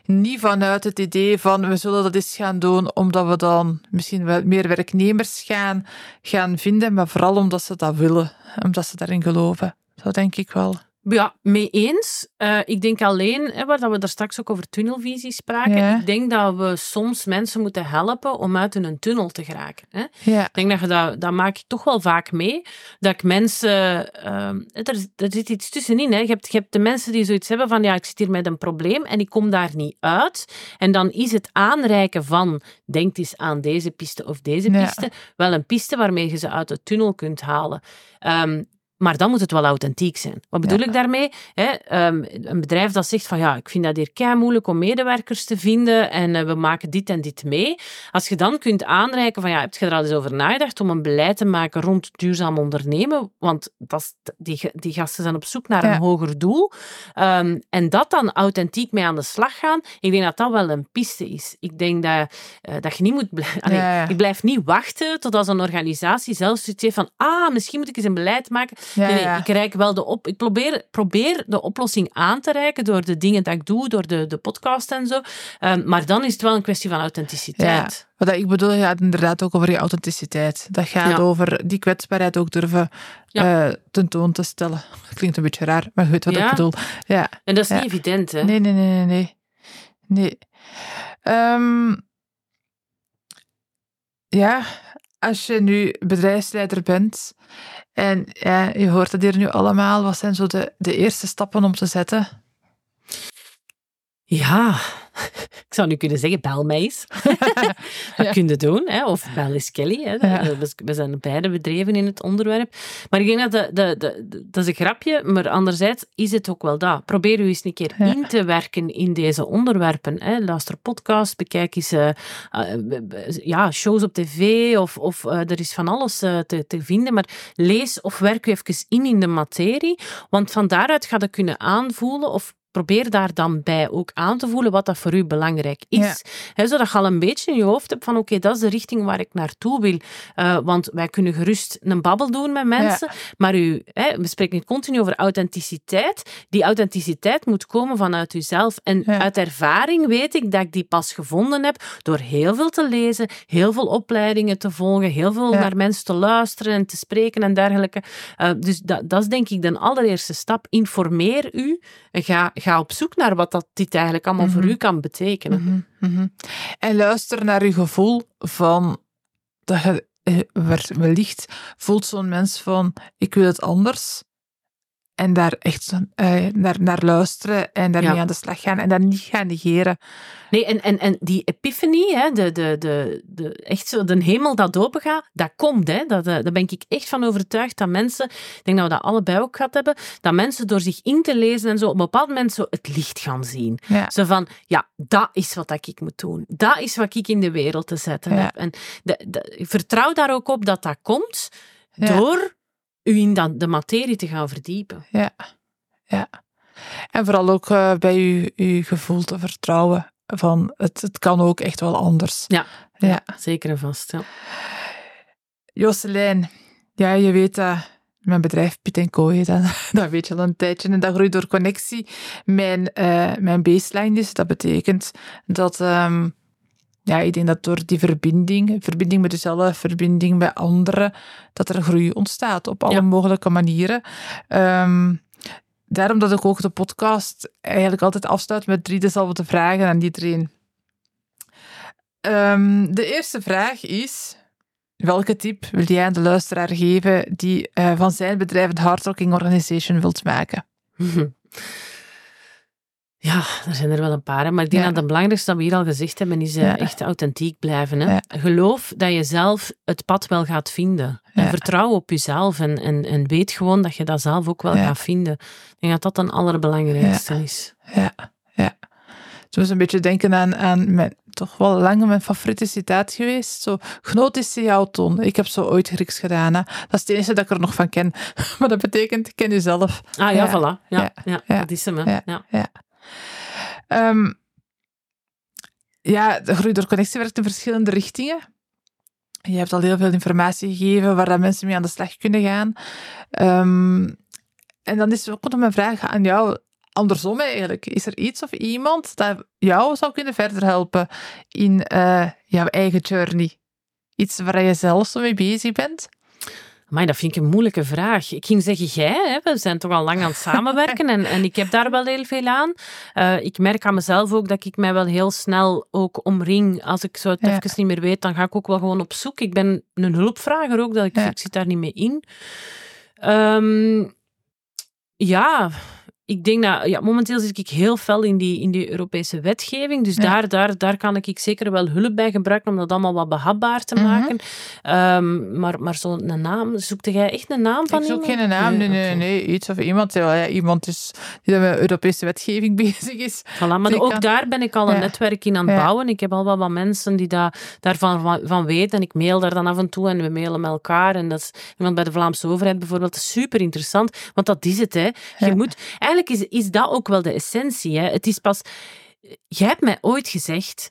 niet vanuit het idee van we zullen dat eens gaan doen omdat we dan misschien wel meer werknemers gaan, gaan vinden, maar vooral omdat ze dat willen, omdat ze daarin geloven. Zo denk ik wel. Ja, mee eens. Eh, ik denk alleen, hè, waar dat we daar straks ook over tunnelvisie spraken, Ja. ik denk dat we soms mensen moeten helpen om uit hun tunnel te geraken. Hè. Ja, Ik denk dat je dat, dat maak ik toch wel vaak mee. Dat ik mensen... ehm, er, er zit iets tussenin. Hè. Je, hebt, je hebt de mensen die zoiets hebben van ja, ik zit hier met een probleem en ik kom daar niet uit. En dan is het aanreiken van denk eens aan deze piste of deze Ja. piste wel een piste waarmee je ze uit de tunnel kunt halen. Ehm, maar dan moet het wel authentiek zijn. Wat bedoel Ja. ik daarmee? Hè, ehm, een bedrijf dat zegt van ja, ik vind dat hier kei moeilijk om medewerkers te vinden en eh, we maken dit en dit mee. Als je dan kunt aanreiken van ja, heb je er al eens over nagedacht om een beleid te maken rond duurzaam ondernemen? Want dat die, die gasten zijn op zoek naar Ja. een hoger doel. Ehm, en dat dan authentiek mee aan de slag gaan, ik denk dat dat wel een piste is. Ik denk dat, eh, dat je niet moet blijven... Allee, Ja, ja. Ik blijf niet wachten tot als een organisatie zelf zoiets heeft van ah, misschien moet ik eens een beleid maken. Ja, Nee, nee, ja. ik reik wel de op. Ik probeer, probeer de oplossing aan te reiken door de dingen dat ik doe, door de, de podcast en zo. Ehm, maar dan is het wel een kwestie van authenticiteit. Wat ik bedoel, gaat inderdaad ook over die authenticiteit. Dat gaat over die kwetsbaarheid ook durven Ja. eh, tentoon te stellen. Klinkt een beetje raar, maar je weet wat ik bedoel. Ja. En dat is niet evident, hè? Nee, nee, nee, nee, nee. nee. Ehm, ja, als je nu bedrijfsleider bent en ja, je hoort dat hier nu allemaal, wat zijn zo de, de eerste stappen om te zetten? Ja, ik zou nu kunnen zeggen, bel mij eens. dat kun je doen. Hè? Of bel eens Kelly. Hè? We, we zijn beide bedreven in het onderwerp. Maar ik denk dat de, de, de, dat is een grapje, maar anderzijds is het ook wel dat. Probeer u eens een keer in te werken in deze onderwerpen. Hè? Luister podcast, bekijk eens uh, ja, shows op tv of, of uh, er is van alles te, te vinden. Maar lees of werk u even in in de materie, want van daaruit gaat je kunnen aanvoelen of probeer daar dan bij ook aan te voelen wat dat voor u belangrijk is. zodat je al een beetje in je hoofd hebt van oké, dat is de richting waar ik naartoe wil. Uh, want wij kunnen gerust een babbel doen met mensen, maar u, we spreken continu over authenticiteit. Die authenticiteit moet komen vanuit uzelf. En uit ervaring weet ik dat ik die pas gevonden heb door heel veel te lezen, heel veel opleidingen te volgen, heel veel naar mensen te luisteren en te spreken en dergelijke. Uh, dus dat, dat is denk ik de allereerste stap. Informeer u en ga ga op zoek naar wat dat dit eigenlijk allemaal voor mhm. u kan betekenen. Mhm, mhm. En luister naar uw gevoel van dat je eh, wellicht voelt zo'n mens van ik wil het anders. En daar echt uh, naar, naar luisteren en daarmee aan de slag gaan en dat niet gaan negeren. Nee, en, en, en die epiphany, hè, de, de, de, de, echt zo de hemel dat open gaat, dat komt. Hè. Dat, eh, daar ben ik echt van overtuigd dat mensen, ik denk dat we dat allebei ook gehad hebben, dat mensen door zich in te lezen en zo op een bepaald moment zo het licht gaan zien. Zo van, ja, dat is wat ik moet doen. Dat is wat ik in de wereld te zetten heb. En de, de, vertrouw daar ook op dat dat komt door u in dat, de materie te gaan verdiepen. Ja, ja. En vooral ook uh, bij uw, uw gevoel te vertrouwen van het, het kan ook echt wel anders. Ja, ja. zeker en vast. Ja. Jocelyn, ja, je weet dat mijn bedrijf Piet Co, dat, dat weet je al een tijdje. En dat groeit door connectie. Mijn, uh, mijn baseline is, dat betekent dat... Um, ja, ik denk dat door die verbinding, verbinding met jezelf, verbinding met anderen, dat er groei ontstaat op alle mogelijke manieren. Um, daarom dat ik ook de podcast eigenlijk altijd afsluit met drie dezelfde vragen aan iedereen. Um, de eerste vraag is: welke tip wil jij aan de luisteraar geven die uh, van zijn bedrijf een hardworking organization wilt maken? Ja, er zijn er wel een paar. Maar ik denk dat het belangrijkste dat we hier al gezegd hebben, is uh, echt authentiek blijven. Hè? Geloof dat je zelf het pad wel gaat vinden. En vertrouw op jezelf en, en, en weet gewoon dat je dat zelf ook wel gaat vinden. Ik denk dat dat een allerbelangrijkste is. Ja, ja. Ik moest een beetje denken aan, aan mijn, toch wel lang mijn favoriete citaat geweest. Zo, gnotis jouw toon. Ik heb zo ooit Grieks gedaan. Hè. Dat is het enige dat ik er nog van ken. Maar dat betekent, ken jezelf. Ah ja, voilà. Ja, ja. dat is hem. Hè. ja. Um, ja, de groei door connectie werkt in verschillende richtingen. Je hebt al heel veel informatie gegeven waar dat mensen mee aan de slag kunnen gaan. Um, en dan is ook nog een vraag aan jou, andersom eigenlijk. Is er iets of iemand dat jou zou kunnen verder helpen in uh, jouw eigen journey? Iets waar je zelf zo mee bezig bent? Maar dat vind ik een moeilijke vraag. Ik ging zeggen jij, hè? we zijn toch al lang aan het samenwerken en, en ik heb daar wel heel veel aan. Uh, ik merk aan mezelf ook dat ik mij wel heel snel ook omring. Als ik zo het even niet meer weet, dan ga ik ook wel gewoon op zoek. Ik ben een hulpvrager ook, dat ik, ik zit daar niet mee in. Um, ja, ik denk dat ja, momenteel zit ik heel fel in die, in die Europese wetgeving. Dus daar, daar, daar kan ik zeker wel hulp bij gebruiken om dat allemaal wat behapbaar te mhm. maken. um, maar maar zo'n naam, zoekte jij echt een naam van ik zoek geen naam, nee, nee, nee, Iets of iemand, ja, iemand is, die met Europese wetgeving bezig is. Voilà, maar ook daar ben ik al een netwerk in aan het bouwen. Ik heb al wel wat mensen die daar daarvan van weten. En ik mail daar dan af en toe en we mailen met elkaar. En dat is iemand bij de Vlaamse overheid bijvoorbeeld. Super interessant, want dat is het. Hè. Je moet eigenlijk is, is dat ook wel de essentie. Hè? Het is pas... Jij hebt mij ooit gezegd,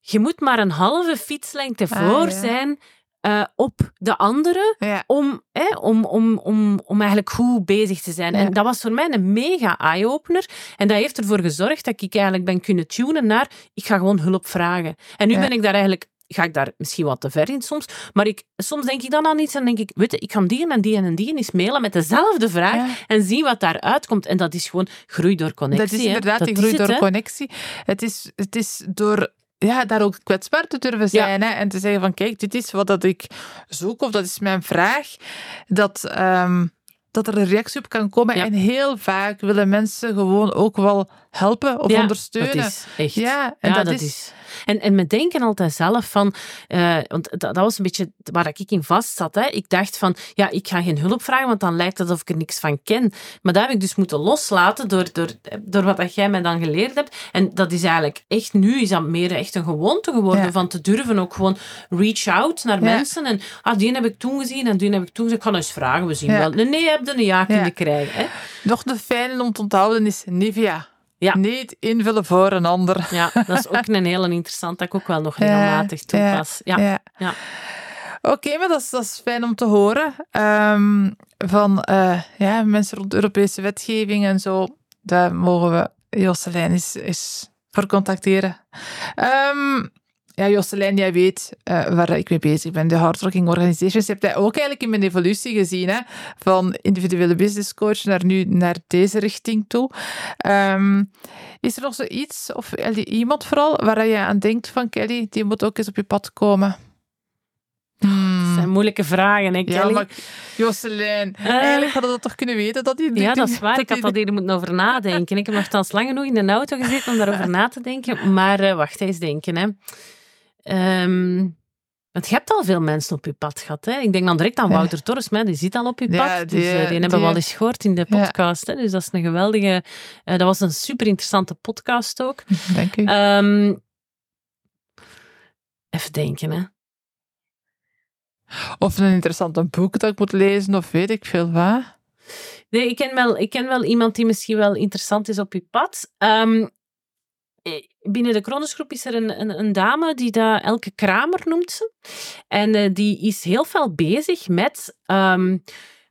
je moet maar een halve fietslengte ah, voor zijn uh, op de andere om, hè, om, om, om, om eigenlijk goed bezig te zijn. En dat was voor mij een mega eye-opener. En dat heeft ervoor gezorgd dat ik eigenlijk ben kunnen tunen naar ik ga gewoon hulp vragen. En nu ben ik daar eigenlijk ga ik daar misschien wat te ver in soms. Maar ik, soms denk ik dan aan iets en denk ik, weet je, ik kan die en die en die eens mailen met dezelfde vraag en zien wat daaruit komt. En dat is gewoon groei door connectie. Dat is inderdaad die groei door connectie. Het is, het is door ja, daar ook kwetsbaar te durven zijn. Hè? En te zeggen van, kijk, dit is wat dat ik zoek of dat is mijn vraag. Dat... Um, dat er een reactie op kan komen. En heel vaak willen mensen gewoon ook wel helpen of ondersteunen. Dat is echt. Ja, en ja, dat, is... is. En, en we denken altijd zelf van, uh, want dat, dat, was een beetje waar ik in vast zat. Hè. Ik dacht van, ja, ik ga geen hulp vragen, want dan lijkt het alsof ik er niks van ken. Maar dat heb ik dus moeten loslaten door, door, door wat dat jij mij dan geleerd hebt. En dat is eigenlijk echt, nu is dat meer echt een gewoonte geworden ja. van te durven ook gewoon reach out naar ja. mensen. En, ah, die heb ik toen gezien en die heb ik toen gezien. Ik kan eens vragen, we zien wel. Nee, nee, heb je een ja kunnen krijgen. Hè. Nog de fijne om te onthouden is Nivea. Ja. Niet invullen voor een ander. Ja, dat is ook een hele interessant dat ik ook wel nog regelmatig toepas. Ja. ja. ja. Oké, okay, maar dat is, dat is fijn om te horen. Um, van uh, ja, mensen rond Europese wetgeving en zo. Daar mogen we Jocelyn eens, eens voor contacteren. Um, ja, Josselijn, jij weet uh, waar ik mee bezig ben. De Hardworking Organizations. Je hebt dat ook eigenlijk in mijn evolutie gezien. Hè? Van individuele business coach naar nu naar deze richting toe. Um, is er nog zoiets, of iemand vooral, waar je aan denkt van Kelly, die moet ook eens op je pad komen? Hmm. Dat zijn moeilijke vragen, hè, Kelly? Ja, maar Jocelyn, uh, eigenlijk hadden we dat toch kunnen weten? Dat die, ja, dat is waar. ik had dat hier moeten over nadenken. Ik heb nogthans lang genoeg in de auto gezeten om daarover na te denken. Maar uh, wacht eens denken, hè. Um, want je hebt al veel mensen op je pad gehad. Hè? Ik denk dan direct aan Wouter. Torres, maar die zit al op je pad. Ja, die, dus uh, die, die hebben we al eens gehoord in de podcast. Ja. Hè? Dus dat is een geweldige... Uh, dat was een super interessante podcast ook. Dank u. Um, even denken, hè. Of een interessante boek dat ik moet lezen, of weet ik veel wat. Nee, ik ken wel, ik ken wel iemand die misschien wel interessant is op je pad. Um, binnen de Kronosgroep is er een, een, een, dame die dat Elke Kramer noemt ze. En uh, die is heel veel bezig met... Um,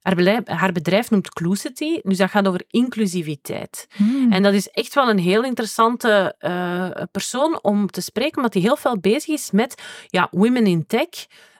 haar bedrijf, haar bedrijf noemt Clucity, dus dat gaat over inclusiviteit. Hmm. En dat is echt wel een heel interessante uh, persoon om te spreken, omdat hij heel veel bezig is met ja, women in tech.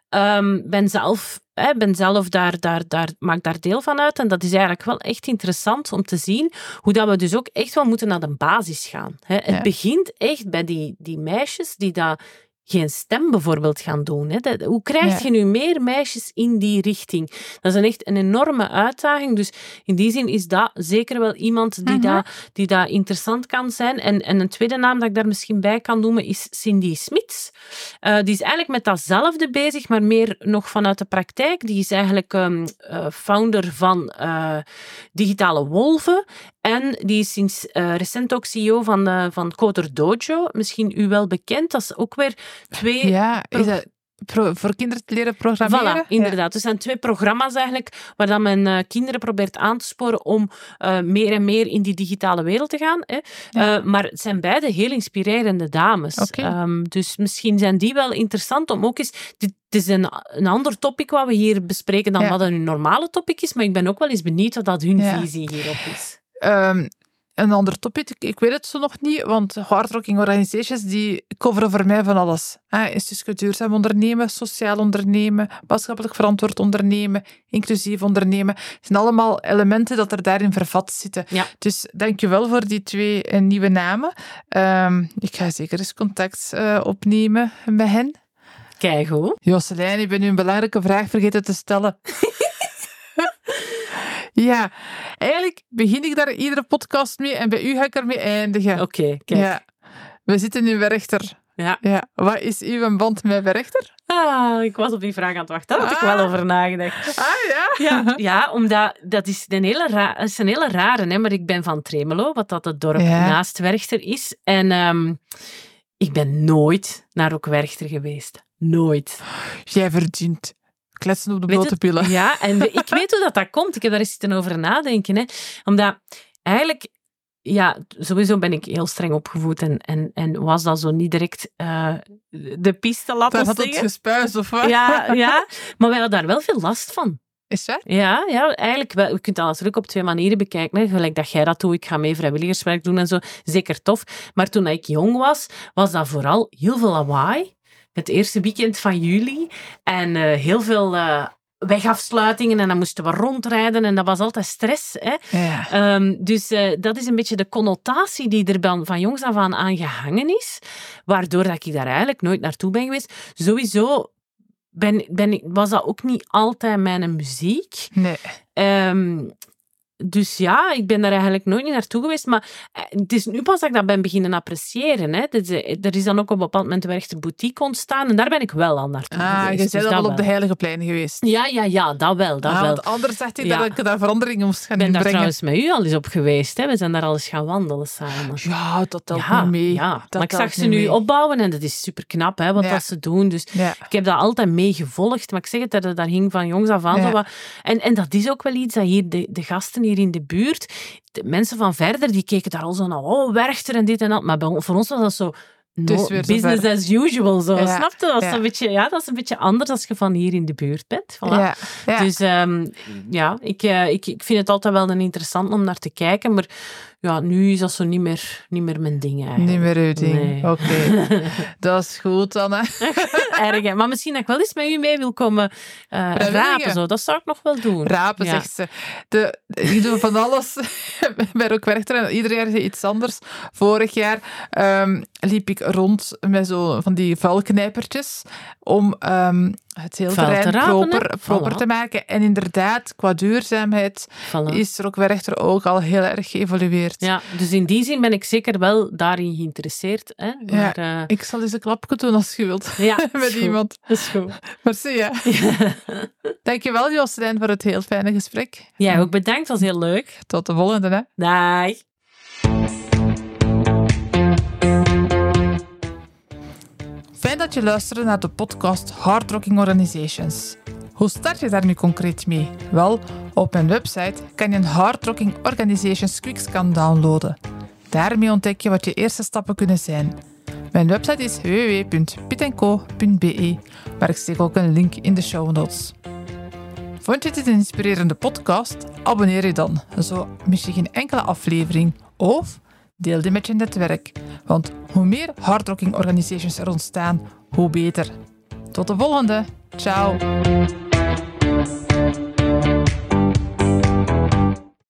Um, ben zelf hè, ben zelf daar, daar, daar, maak daar deel van uit. En dat is eigenlijk wel echt interessant om te zien hoe dat we dus ook echt wel moeten naar de basis gaan. Hè. Het ja. begint echt bij die, die meisjes die dat geen stem bijvoorbeeld gaan doen. Hè. Dat, hoe krijg je nu meer meisjes in die richting? Dat is een echt een enorme uitdaging. Dus in die zin is dat zeker wel iemand die, -huh. dat, die dat interessant kan zijn. En, en een tweede naam dat ik daar misschien bij kan noemen is Cindy Smits. Uh, die is eigenlijk met datzelfde bezig, maar meer nog vanuit de praktijk. Die is eigenlijk um, uh, founder van uh, Digitale Wolven. En die is sinds uh, recent ook CEO van, uh, van Coder Dojo. Misschien u wel bekend. Dat is ook weer twee... Ja, is dat pro voor kinderen te leren programmeren? Voilà, inderdaad. Ja. Dus er zijn twee programma's eigenlijk waar dan men uh, kinderen probeert aan te sporen om meer en meer in die digitale wereld te gaan. Hè. Ja. maar het zijn beide heel inspirerende dames. Okay. Um, dus misschien zijn die wel interessant om ook eens... Dit, het is een, een ander topic wat we hier bespreken dan ja. wat een normale topic is, maar ik ben ook wel eens benieuwd wat dat hun visie hierop is. Um, een ander topic, ik, ik, weet het zo nog niet, want hardworking organizations die coveren voor mij van alles. Instituut duurzaam ondernemen, sociaal ondernemen, maatschappelijk verantwoord ondernemen, inclusief ondernemen. Het zijn allemaal elementen dat er daarin vervat zitten. Ja. Dus dankjewel voor die twee uh, nieuwe namen. Um, ik ga zeker eens contact uh, opnemen met hen. Kijk hoe. Jocelyn, ik ben u een belangrijke vraag vergeten te stellen. Ja, eigenlijk begin ik daar iedere podcast mee en bij u ga ik ermee eindigen. Oké, okay, kijk. Ja. We zitten in Werchter. Ja. ja. Wat is uw band met Werchter? Ah, ik was op die vraag aan het wachten. Daar had ah. ik wel over nagedacht. Ah, ja? Ja, ja omdat dat is een hele, ra is een hele rare, hè, maar ik ben van Tremelo, wat dat het dorp ja. naast Werchter is. En um, ik ben nooit naar ook Werchter geweest. Nooit. Jij verdient kletsen op de blote pillen. Ja, en ik weet hoe dat, dat komt. Ik heb daar eens zitten over nadenken. Hè. Omdat eigenlijk, ja, sowieso ben ik heel streng opgevoed en, en, en was dat zo niet direct uh, de piste laten Dan had het gespuis of wat? Ja, ja, maar wij hadden daar wel veel last van. Is dat? Ja, ja eigenlijk. Wel, je kunt dat natuurlijk op twee manieren bekijken. Hè. Gelijk dat jij dat doet, ik ga mee vrijwilligerswerk doen en zo. Zeker tof. Maar toen ik jong was, was dat vooral heel veel lawaai het eerste weekend van juli. En uh, heel veel uh, wegafsluitingen en dan moesten we rondrijden en dat was altijd stress. Hè? Ja. Um, dus uh, dat is een beetje de connotatie die er dan van jongs af aan aan gehangen is, waardoor dat ik daar eigenlijk nooit naartoe ben geweest. Sowieso ben, ben was dat ook niet altijd mijn muziek. Nee. Ehm, dus ja, ik ben daar eigenlijk nooit niet naartoe geweest. Maar eh, het is nu pas dat ik dat ben beginnen appreciëren. Hè. Eh, er is dan ook op een bepaald moment een echte boutique ontstaan. En daar ben ik wel al naartoe Ah, je geweest. bent dus al dat op de. Heilige Pleinen geweest. Ja, ja, ja, dat wel. Dat Ah, wel. want anders zegt hij Ja. dat ik daar veranderingen moest gaan Ik ben daar trouwens met u al eens op geweest. Hè. We zijn daar al eens gaan wandelen samen. Ja, dat telt ja, mee. ja. Dat maar ik zag ze nu mee. opbouwen en dat is super knap hè, wat Ja. dat ze doen. Dus ik heb dat altijd meegevolgd, maar ik zeg het, dat, dat hing van jongs af aan. Ja. zo wat. En, en dat is ook wel iets dat hier, de, de gasten hier in de buurt, de mensen van verder, die keken daar al zo naar, oh, Werchter en dit en dat. Maar bij voor ons was dat zo, no, is weer business as usual. Zo. Ja, Snap je? Dat is, ja. een beetje, ja, dat is een beetje anders als je van hier in de buurt bent. Voilà. Ja. Ja. Dus ehm, ja, ik, eh, ik, ik vind het altijd wel een interessant om naar te kijken, maar ja, nu is dat zo niet meer, niet meer mijn ding eigenlijk. Niet meer uw ding. Nee. Oké. dat is goed hè. Erg, hè. Maar misschien dat ik wel eens met u mee wil komen eh, rapen. Zo. Dat zou ik nog wel doen. Rapen, Ja. zegt ze. De, ik doe van alles. bij ook werchter en ieder jaar iets anders. Vorig jaar ehm, liep ik rond met zo van die vuilknijpertjes om ehm, het te terrein rapen, proper, hè? proper Voilà. te maken. En inderdaad, qua duurzaamheid Voilà. is er ook werchter ook al heel erg geëvolueerd. Ja, dus in die zin ben ik zeker wel daarin geïnteresseerd. Hè? Maar, eh, Ik zal eens een klapje doen als je wilt. ja, met goed. iemand. Dat is goed. Merci, ja. Dankjewel, Jocelyn, voor het heel fijne gesprek. Jij ook bedankt, was heel leuk. Tot de volgende, hè. Dag. Fijn dat je luisterde naar de podcast Hard Rocking Organizations. Hoe start je daar nu concreet mee? Wel, op mijn website kan je een Hard Rocking Organizations Quickscan downloaden. Daarmee ontdek je wat je eerste stappen kunnen zijn. Mijn website is www.pitco.be, maar ik steek ook een link in de show notes. Vond je dit een inspirerende podcast? Abonneer je dan, zo mis je geen enkele aflevering. Of deel die met je netwerk, want hoe meer hardrocking organisations er ontstaan, hoe beter. Tot de volgende. Ciao.